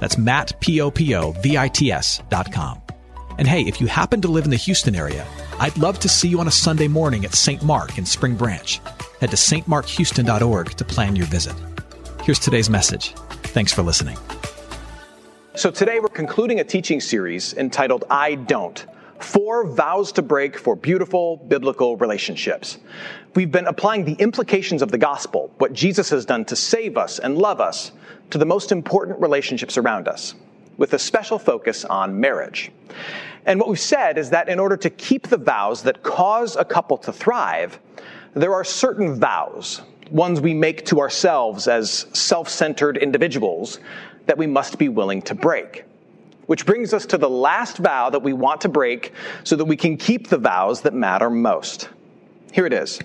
That's Matt, P-O-P-O-V-I-T-S dot com. And hey, if you happen to live in the Houston area, I'd love to see you on a Sunday morning at St. Mark in Spring Branch. Head to stmarkhouston.org to plan your visit. Here's today's message. Thanks for listening. So today we're concluding a teaching series entitled I Don't Four Vows to Break for Beautiful Biblical Relationships. We've been applying the implications of the gospel, what Jesus has done to save us and love us, to the most important relationships around us, with a special focus on marriage. And what we've said is that in order to keep the vows that cause a couple to thrive, there are certain vows, ones we make to ourselves as self centered individuals, that we must be willing to break. Which brings us to the last vow that we want to break so that we can keep the vows that matter most. Here it is.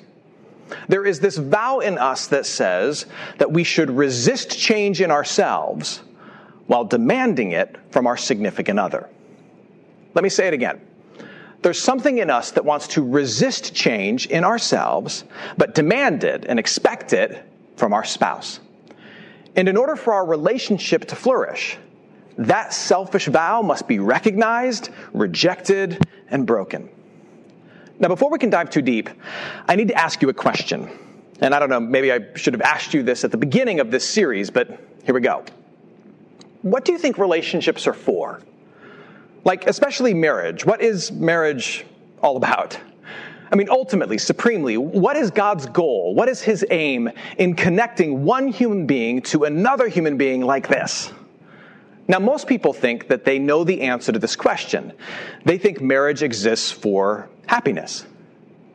There is this vow in us that says that we should resist change in ourselves while demanding it from our significant other. Let me say it again. There's something in us that wants to resist change in ourselves, but demand it and expect it from our spouse. And in order for our relationship to flourish, that selfish vow must be recognized, rejected, and broken. Now, before we can dive too deep, I need to ask you a question. And I don't know, maybe I should have asked you this at the beginning of this series, but here we go. What do you think relationships are for? Like, especially marriage. What is marriage all about? I mean, ultimately, supremely, what is God's goal? What is his aim in connecting one human being to another human being like this? Now, most people think that they know the answer to this question. They think marriage exists for happiness.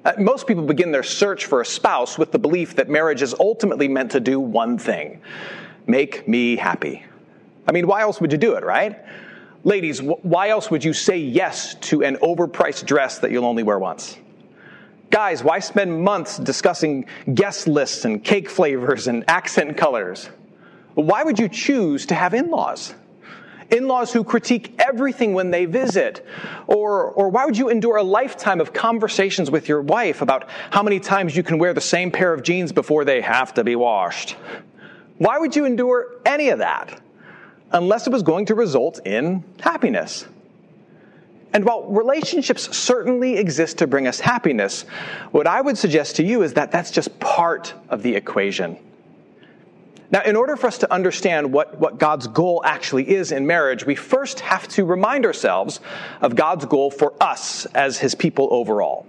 Uh, most people begin their search for a spouse with the belief that marriage is ultimately meant to do one thing make me happy. I mean, why else would you do it, right? Ladies, why else would you say yes to an overpriced dress that you'll only wear once? Guys, why spend months discussing guest lists and cake flavors and accent colors? Why would you choose to have in laws? In-laws who critique everything when they visit? Or, or why would you endure a lifetime of conversations with your wife about how many times you can wear the same pair of jeans before they have to be washed? Why would you endure any of that? Unless it was going to result in happiness. And while relationships certainly exist to bring us happiness, what I would suggest to you is that that's just part of the equation. Now, in order for us to understand what, what God's goal actually is in marriage, we first have to remind ourselves of God's goal for us as his people overall.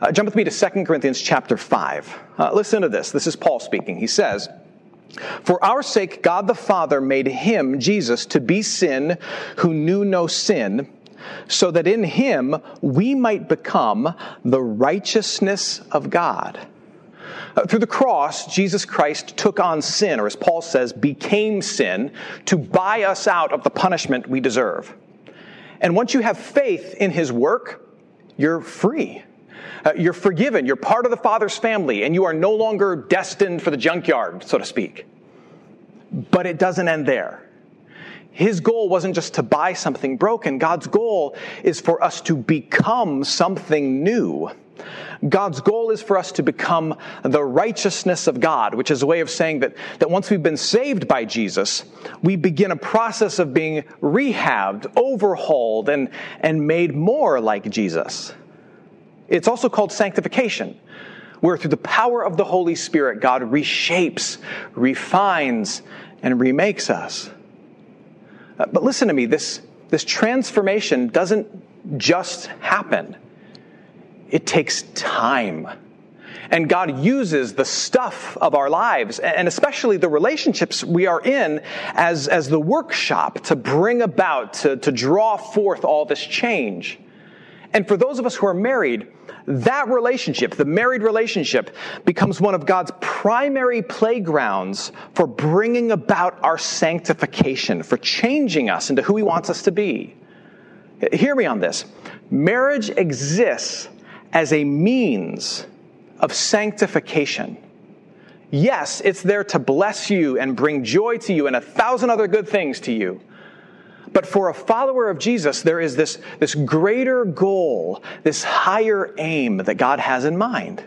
Uh, jump with me to 2 Corinthians chapter 5. Uh, listen to this. This is Paul speaking. He says, For our sake, God the Father made him, Jesus, to be sin who knew no sin, so that in him we might become the righteousness of God. Uh, through the cross, Jesus Christ took on sin, or as Paul says, became sin, to buy us out of the punishment we deserve. And once you have faith in his work, you're free. Uh, you're forgiven. You're part of the Father's family, and you are no longer destined for the junkyard, so to speak. But it doesn't end there. His goal wasn't just to buy something broken. God's goal is for us to become something new. God's goal is for us to become the righteousness of God, which is a way of saying that, that once we've been saved by Jesus, we begin a process of being rehabbed, overhauled, and, and made more like Jesus. It's also called sanctification, where through the power of the Holy Spirit, God reshapes, refines, and remakes us. Uh, but listen to me, this, this transformation doesn't just happen. It takes time. And God uses the stuff of our lives, and especially the relationships we are in, as, as the workshop to bring about, to, to draw forth all this change. And for those of us who are married, that relationship, the married relationship, becomes one of God's primary playgrounds for bringing about our sanctification, for changing us into who He wants us to be. Hear me on this. Marriage exists as a means of sanctification. Yes, it's there to bless you and bring joy to you and a thousand other good things to you. But for a follower of Jesus, there is this, this greater goal, this higher aim that God has in mind.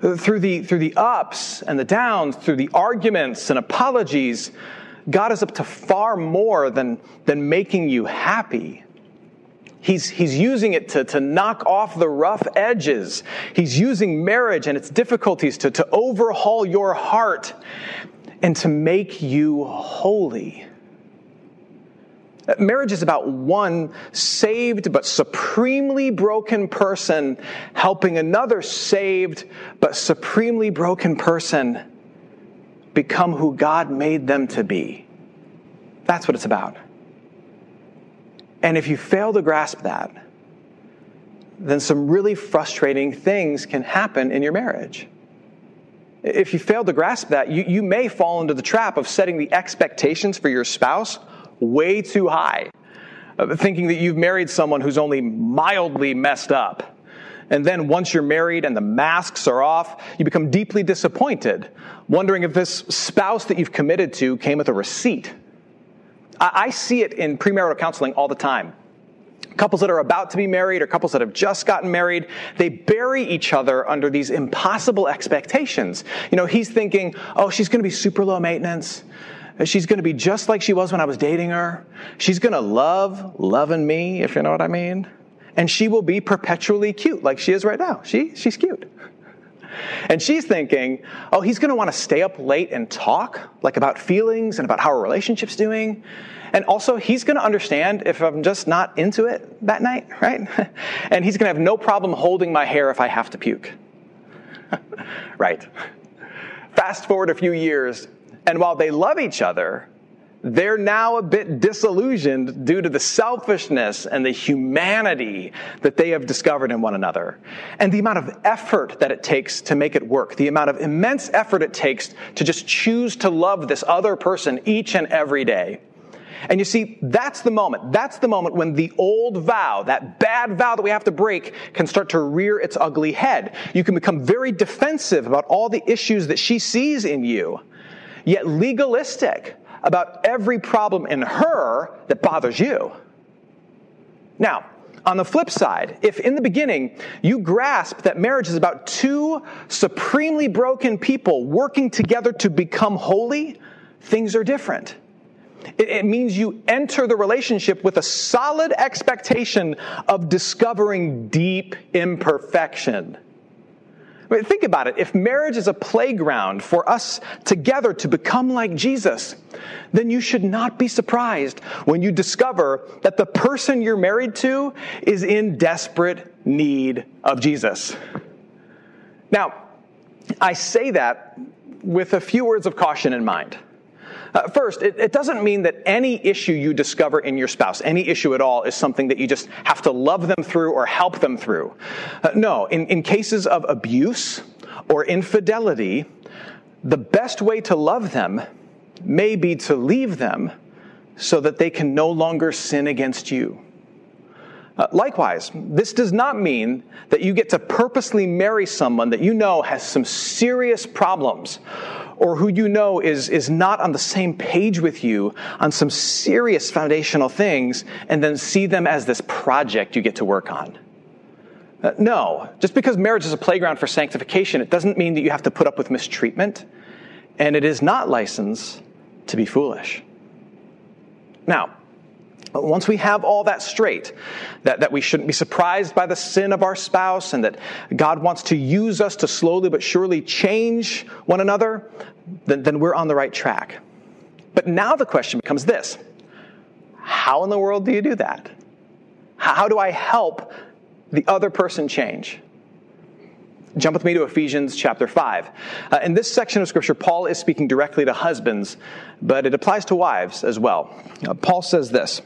Through the, through the ups and the downs, through the arguments and apologies, God is up to far more than, than making you happy. He's, he's using it to, to knock off the rough edges. He's using marriage and its difficulties to, to overhaul your heart and to make you holy. Uh, marriage is about one saved but supremely broken person helping another saved but supremely broken person become who God made them to be. That's what it's about. And if you fail to grasp that, then some really frustrating things can happen in your marriage. If you fail to grasp that, you, you may fall into the trap of setting the expectations for your spouse way too high, thinking that you've married someone who's only mildly messed up. And then once you're married and the masks are off, you become deeply disappointed, wondering if this spouse that you've committed to came with a receipt. I see it in premarital counseling all the time. Couples that are about to be married or couples that have just gotten married, they bury each other under these impossible expectations. You know, he's thinking, oh, she's going to be super low maintenance. She's going to be just like she was when I was dating her. She's going to love loving me, if you know what I mean. And she will be perpetually cute like she is right now. She, she's cute. And she's thinking, oh, he's going to want to stay up late and talk, like about feelings and about how our relationship's doing. And also, he's going to understand if I'm just not into it that night, right? and he's going to have no problem holding my hair if I have to puke. right. Fast forward a few years, and while they love each other, they're now a bit disillusioned due to the selfishness and the humanity that they have discovered in one another. And the amount of effort that it takes to make it work, the amount of immense effort it takes to just choose to love this other person each and every day. And you see, that's the moment. That's the moment when the old vow, that bad vow that we have to break, can start to rear its ugly head. You can become very defensive about all the issues that she sees in you yet legalistic about every problem in her that bothers you. Now, on the flip side, if in the beginning you grasp that marriage is about two supremely broken people working together to become holy, things are different. It, it, means you enter the relationship with a solid expectation of discovering deep imperfection Think about it. If marriage is a playground for us together to become like Jesus, then you should not be surprised when you discover that the person you're married to is in desperate need of Jesus. Now, I say that with a few words of caution in mind. Uh, first, it, it, doesn't mean that any issue you discover in your spouse, any issue at all, is something that you just have to love them through or help them through. Uh, no, in, in cases of abuse or infidelity, the best way to love them may be to leave them so that they can no longer sin against you. Uh, likewise, this does not mean that you get to purposely marry someone that you know has some serious problems or who you know is, is not on the same page with you on some serious foundational things and then see them as this project you get to work on. Uh, no, just because marriage is a playground for sanctification, it doesn't mean that you have to put up with mistreatment, and it is not license to be foolish. Now, once we have all that straight, that, that we shouldn't be surprised by the sin of our spouse and that God wants to use us to slowly but surely change one another, then, then we're on the right track. But now the question becomes this How in the world do you do that? How do I help the other person change? Jump with me to Ephesians chapter 5. Uh, in this section of Scripture, Paul is speaking directly to husbands, but it applies to wives as well. Uh, Paul says this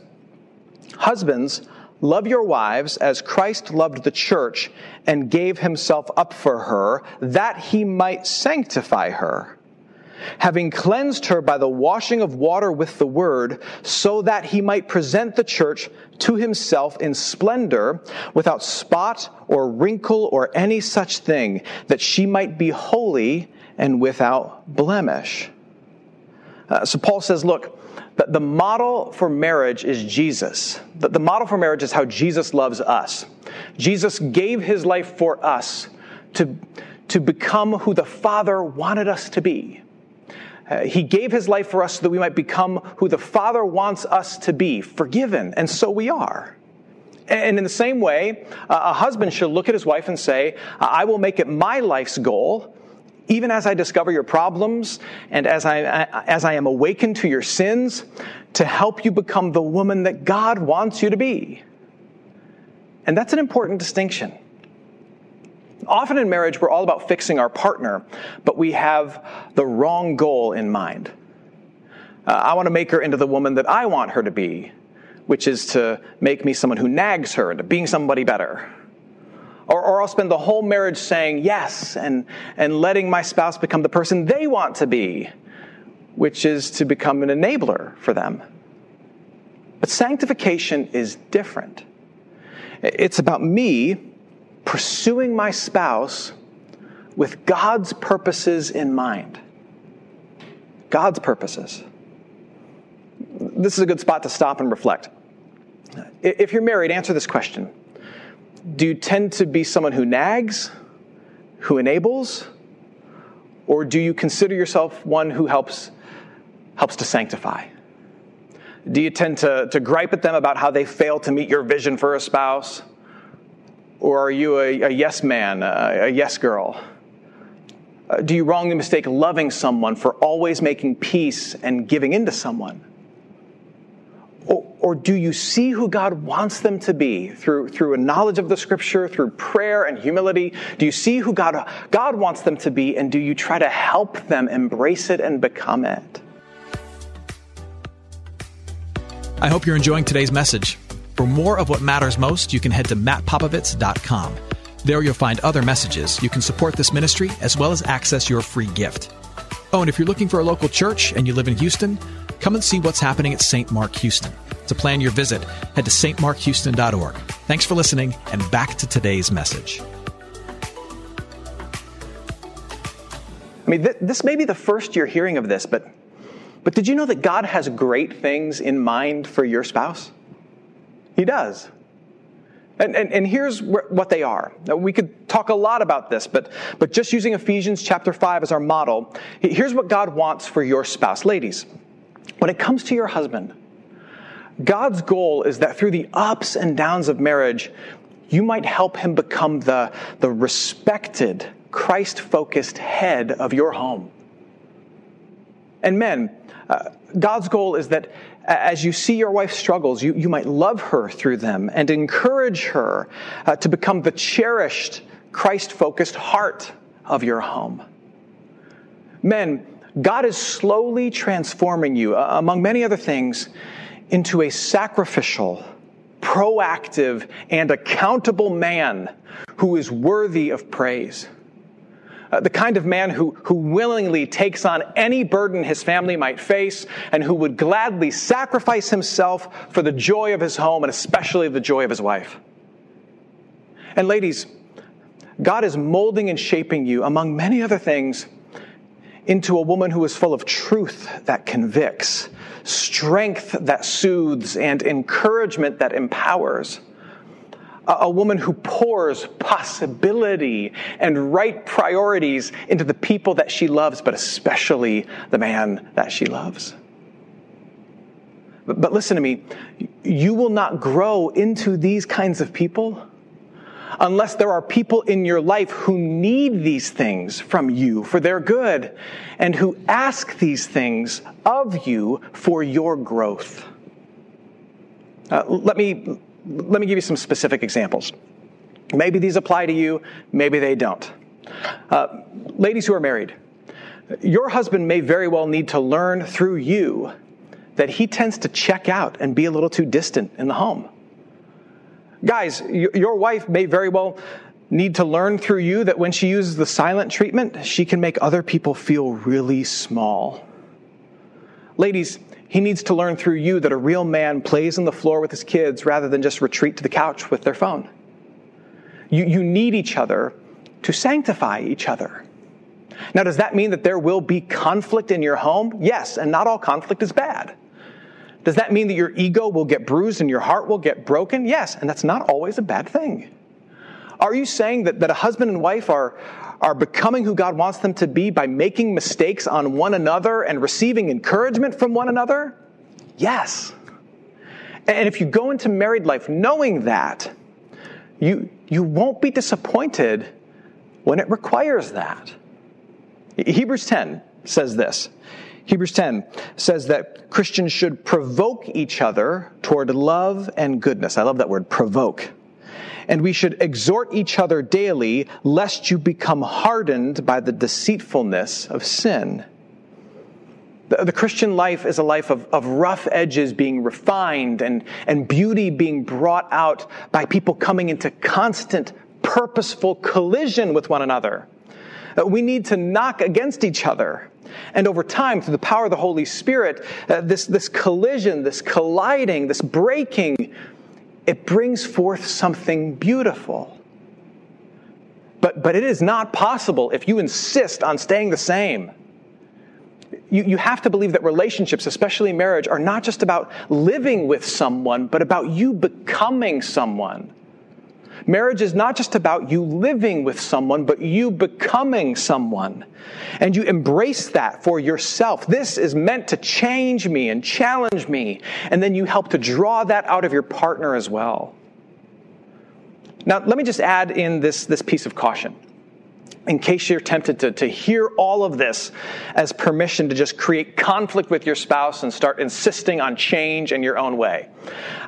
Husbands, Love your wives as Christ loved the church and gave himself up for her, that he might sanctify her, having cleansed her by the washing of water with the word, so that he might present the church to himself in splendor, without spot or wrinkle or any such thing, that she might be holy and without blemish. Uh, so Paul says, look, the, the model for marriage is Jesus. That the model for marriage is how Jesus loves us. Jesus gave his life for us to, to become who the Father wanted us to be. Uh, he gave his life for us so that we might become who the Father wants us to be, forgiven, and so we are. And in the same way, a husband should look at his wife and say, I will make it my life's goal even as I discover your problems and as I, as I am awakened to your sins, to help you become the woman that God wants you to be. And that's an important distinction. Often in marriage, we're all about fixing our partner, but we have the wrong goal in mind. Uh, I want to make her into the woman that I want her to be, which is to make me someone who nags her into being somebody better. Or, or I'll spend the whole marriage saying yes and, and letting my spouse become the person they want to be, which is to become an enabler for them. But sanctification is different. It's about me pursuing my spouse with God's purposes in mind. God's purposes. This is a good spot to stop and reflect. If you're married, answer this question do you tend to be someone who nags, who enables, or do you consider yourself one who helps, helps to sanctify? Do you tend to, to gripe at them about how they fail to meet your vision for a spouse? Or are you a, a yes man, a, a yes girl? Uh, do you wrongly mistake loving someone for always making peace and giving into someone? Or, do you see who God wants them to be through, through a knowledge of the scripture, through prayer and humility? Do you see who God, God wants them to be, and do you try to help them embrace it and become it? I hope you're enjoying today's message. For more of what matters most, you can head to mattpopovits.com. There you'll find other messages. You can support this ministry as well as access your free gift. Oh, and if you're looking for a local church and you live in Houston, come and see what's happening at St. Mark Houston. To plan your visit, head to stmarkhouston.org. Thanks for listening, and back to today's message. I mean, th- this may be the first you're hearing of this, but, but did you know that God has great things in mind for your spouse? He does. And, and, and, here's what they are. We could talk a lot about this, but, but just using Ephesians chapter 5 as our model, here's what God wants for your spouse. Ladies, when it comes to your husband, God's goal is that through the ups and downs of marriage, you might help him become the, the respected, Christ focused head of your home. And men, uh, God's goal is that as you see your wife's struggles, you, you might love her through them and encourage her uh, to become the cherished, Christ focused heart of your home. Men, God is slowly transforming you, uh, among many other things, into a sacrificial, proactive, and accountable man who is worthy of praise. Uh, the kind of man who, who willingly takes on any burden his family might face and who would gladly sacrifice himself for the joy of his home and especially the joy of his wife. And ladies, God is molding and shaping you, among many other things, into a woman who is full of truth that convicts, strength that soothes, and encouragement that empowers. A, woman who pours possibility and right priorities into the people that she loves, but especially the man that she loves. But, but listen to me, you will not grow into these kinds of people unless there are people in your life who need these things from you for their good and who ask these things of you for your growth. Uh, let, me, let me give you some specific examples. Maybe these apply to you, maybe they don't. Uh, ladies who are married, your husband may very well need to learn through you that he tends to check out and be a little too distant in the home. Guys, your wife may very well need to learn through you that when she uses the silent treatment, she can make other people feel really small. Ladies, he needs to learn through you that a real man plays on the floor with his kids rather than just retreat to the couch with their phone. You, you need each other to sanctify each other. Now, does that mean that there will be conflict in your home? Yes, and not all conflict is bad. Does that mean that your ego will get bruised and your heart will get broken? Yes, and that's not always a bad thing. Are you saying that, that a husband and wife are, are becoming who God wants them to be by making mistakes on one another and receiving encouragement from one another? Yes. And if you go into married life knowing that, you, you won't be disappointed when it requires that. Hebrews 10 says this. Hebrews 10 says that Christians should provoke each other toward love and goodness. I love that word, provoke. And we should exhort each other daily, lest you become hardened by the deceitfulness of sin. The, the Christian life is a life of, of rough edges being refined and, and beauty being brought out by people coming into constant, purposeful collision with one another. Uh, we need to knock against each other. And over time, through the power of the Holy Spirit, uh, this, this collision, this colliding, this breaking, it brings forth something beautiful. But, but it is not possible if you insist on staying the same. You, you have to believe that relationships, especially marriage, are not just about living with someone, but about you becoming someone. Marriage is not just about you living with someone, but you becoming someone. And you embrace that for yourself. This is meant to change me and challenge me. And then you help to draw that out of your partner as well. Now, let me just add in this, this piece of caution in case you're tempted to, to hear all of this as permission to just create conflict with your spouse and start insisting on change in your own way.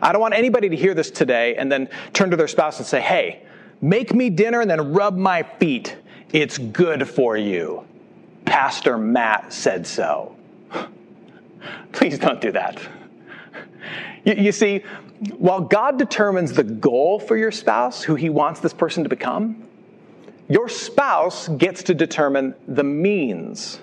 I don't want anybody to hear this today and then turn to their spouse and say, hey, make me dinner and then rub my feet. It's good for you. Pastor Matt said so. Please don't do that. You, you see, while God determines the goal for your spouse, who he wants this person to become, your spouse gets to determine the means.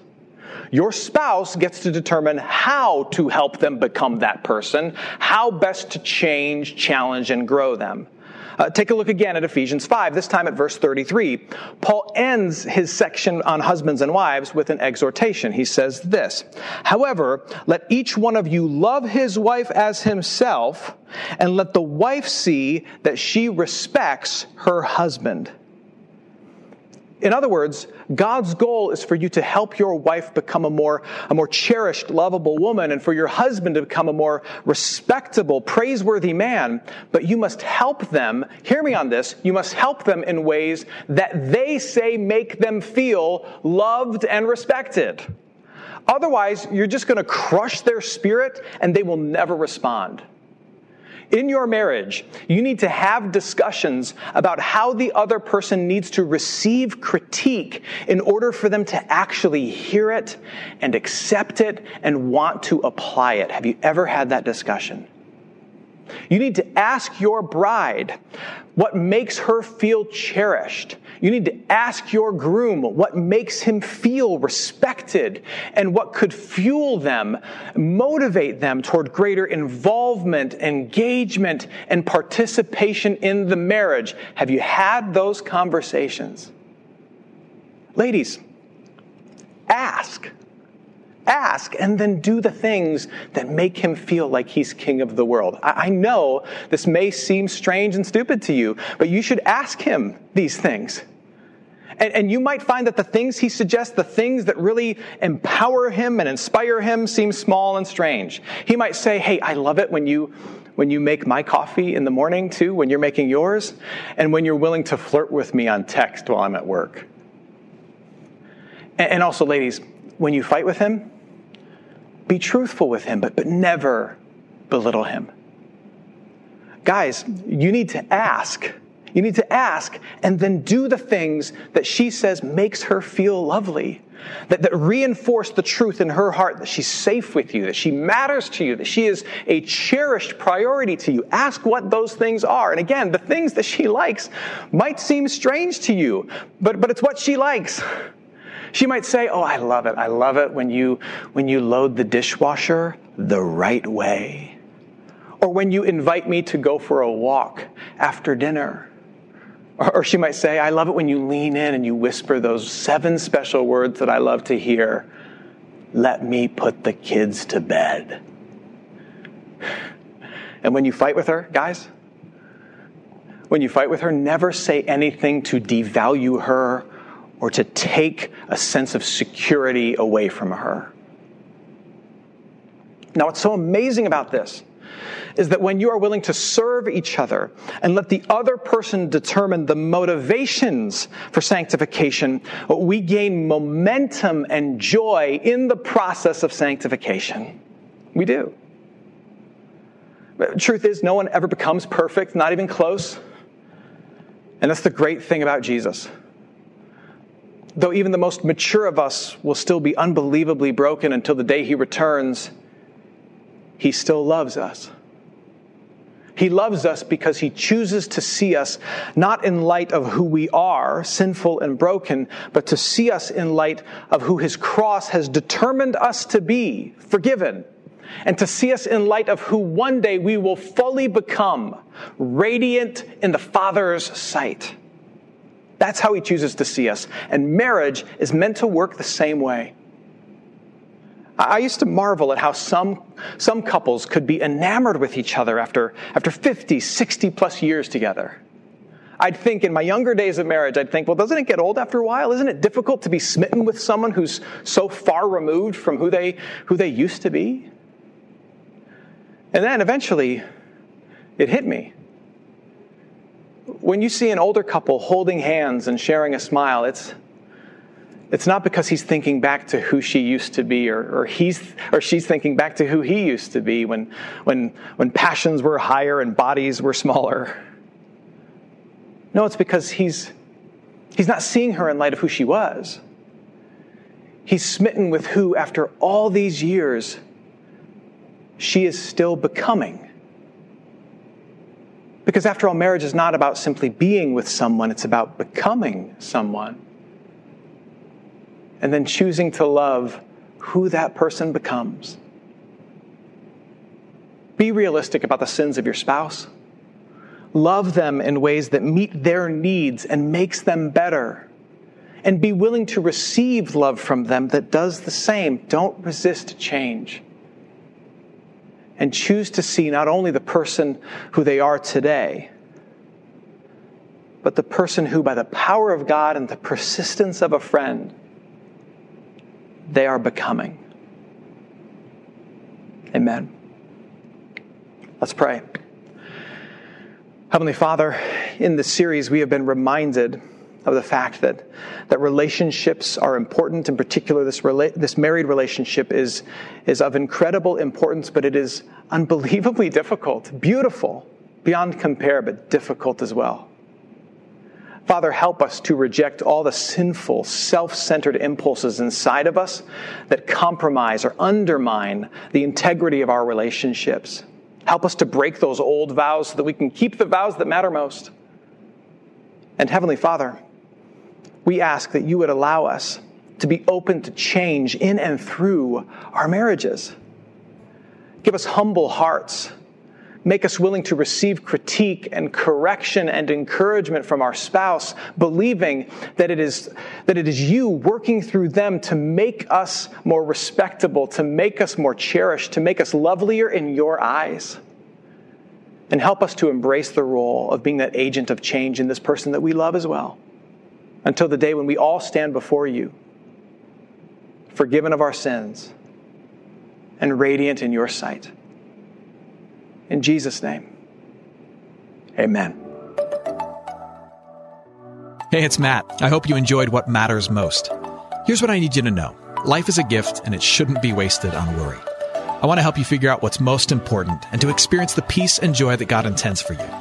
Your spouse gets to determine how to help them become that person, how best to change, challenge, and grow them. Uh, take a look again at Ephesians 5, this time at verse 33. Paul ends his section on husbands and wives with an exhortation. He says this However, let each one of you love his wife as himself, and let the wife see that she respects her husband. In other words, God's goal is for you to help your wife become a more, a more cherished, lovable woman and for your husband to become a more respectable, praiseworthy man. But you must help them, hear me on this, you must help them in ways that they say make them feel loved and respected. Otherwise, you're just going to crush their spirit and they will never respond in your marriage, you need to have discussions about how the other person needs to receive critique in order for them to actually hear it and accept it and want to apply it. Have you ever had that discussion? You need to ask your bride what makes her feel cherished. You need to ask your groom what makes him feel respected and what could fuel them, motivate them toward greater involvement, engagement, and participation in the marriage. Have you had those conversations? Ladies, ask ask and then do the things that make him feel like he's king of the world. I, know this may seem strange and stupid to you, but you should ask him these things. And, and you might find that the things he suggests, the things that really empower him and inspire him, seem small and strange. He might say, Hey, I love it when you when you make my coffee in the morning too, when you're making yours, and when you're willing to flirt with me on text while I'm at work. And also, ladies, when you fight with him, be truthful with him, but, but never belittle him. Guys, you need to ask You need to ask and then do the things that she says makes her feel lovely, that, that reinforce the truth in her heart that she's safe with you, that she matters to you, that she is a cherished priority to you. Ask what those things are. And again, the things that she likes might seem strange to you, but, but it's what she likes. She might say, Oh, I love it. I love it when you, when you load the dishwasher the right way. Or when you invite me to go for a walk after dinner or she might say, I love it when you lean in and you whisper those seven special words that I love to hear. Let me put the kids to bed. And when you fight with her, guys, when you fight with her, never say anything to devalue her or to take a sense of security away from her. Now, what's so amazing about this is that when you are willing to serve each other and let the other person determine the motivations for sanctification, we gain momentum and joy in the process of sanctification. We do. truth is, no one ever becomes perfect, not even close. And that's the great thing about Jesus. Though even the most mature of us will still be unbelievably broken until the day he returns, he still loves us. He loves us because he chooses to see us not in light of who we are, sinful and broken, but to see us in light of who his cross has determined us to be, forgiven, and to see us in light of who one day we will fully become, radiant in the Father's sight. That's how he chooses to see us. And marriage is meant to work the same way. I used to marvel at how some, some couples could be enamored with each other after, after 50, 60 plus years together. I'd think in my younger days of marriage, I'd think, well, doesn't it get old after a while? Isn't it difficult to be smitten with someone who's so far removed from who they, who they used to be? And then eventually, it hit me. When you see an older couple holding hands and sharing a smile, it's, it's not because he's thinking back to who she used to be or, or, he's, or she's thinking back to who he used to be when, when, when passions were higher and bodies were smaller. No, it's because he's, he's not seeing her in light of who she was. He's smitten with who, after all these years, she is still becoming. Because after all, marriage is not about simply being with someone, it's about becoming someone and then choosing to love who that person becomes. Be realistic about the sins of your spouse. Love them in ways that meet their needs and makes them better. And be willing to receive love from them that does the same. Don't resist change. And choose to see not only the person who they are today, but the person who, by the power of God and the persistence of a friend, they are becoming. Amen. Let's pray. Heavenly Father, in this series, we have been reminded of the fact that, that relationships are important. In particular, this, rela- this married relationship is, is of incredible importance, but it is unbelievably difficult, beautiful, beyond compare, but difficult as well. Father, help us to reject all the sinful, self centered impulses inside of us that compromise or undermine the integrity of our relationships. Help us to break those old vows so that we can keep the vows that matter most. And Heavenly Father, we ask that you would allow us to be open to change in and through our marriages. Give us humble hearts Make us willing to receive critique and correction and encouragement from our spouse, believing that it is, that it is you working through them to make us more respectable, to make us more cherished, to make us lovelier in your eyes. And help us to embrace the role of being that agent of change in this person that we love as well. Until the day when we all stand before you, forgiven of our sins and radiant in your sight. In Jesus' name, amen. Hey, it's Matt. I hope you enjoyed what matters most. Here's what I need you to know life is a gift, and it shouldn't be wasted on worry. I want to help you figure out what's most important and to experience the peace and joy that God intends for you.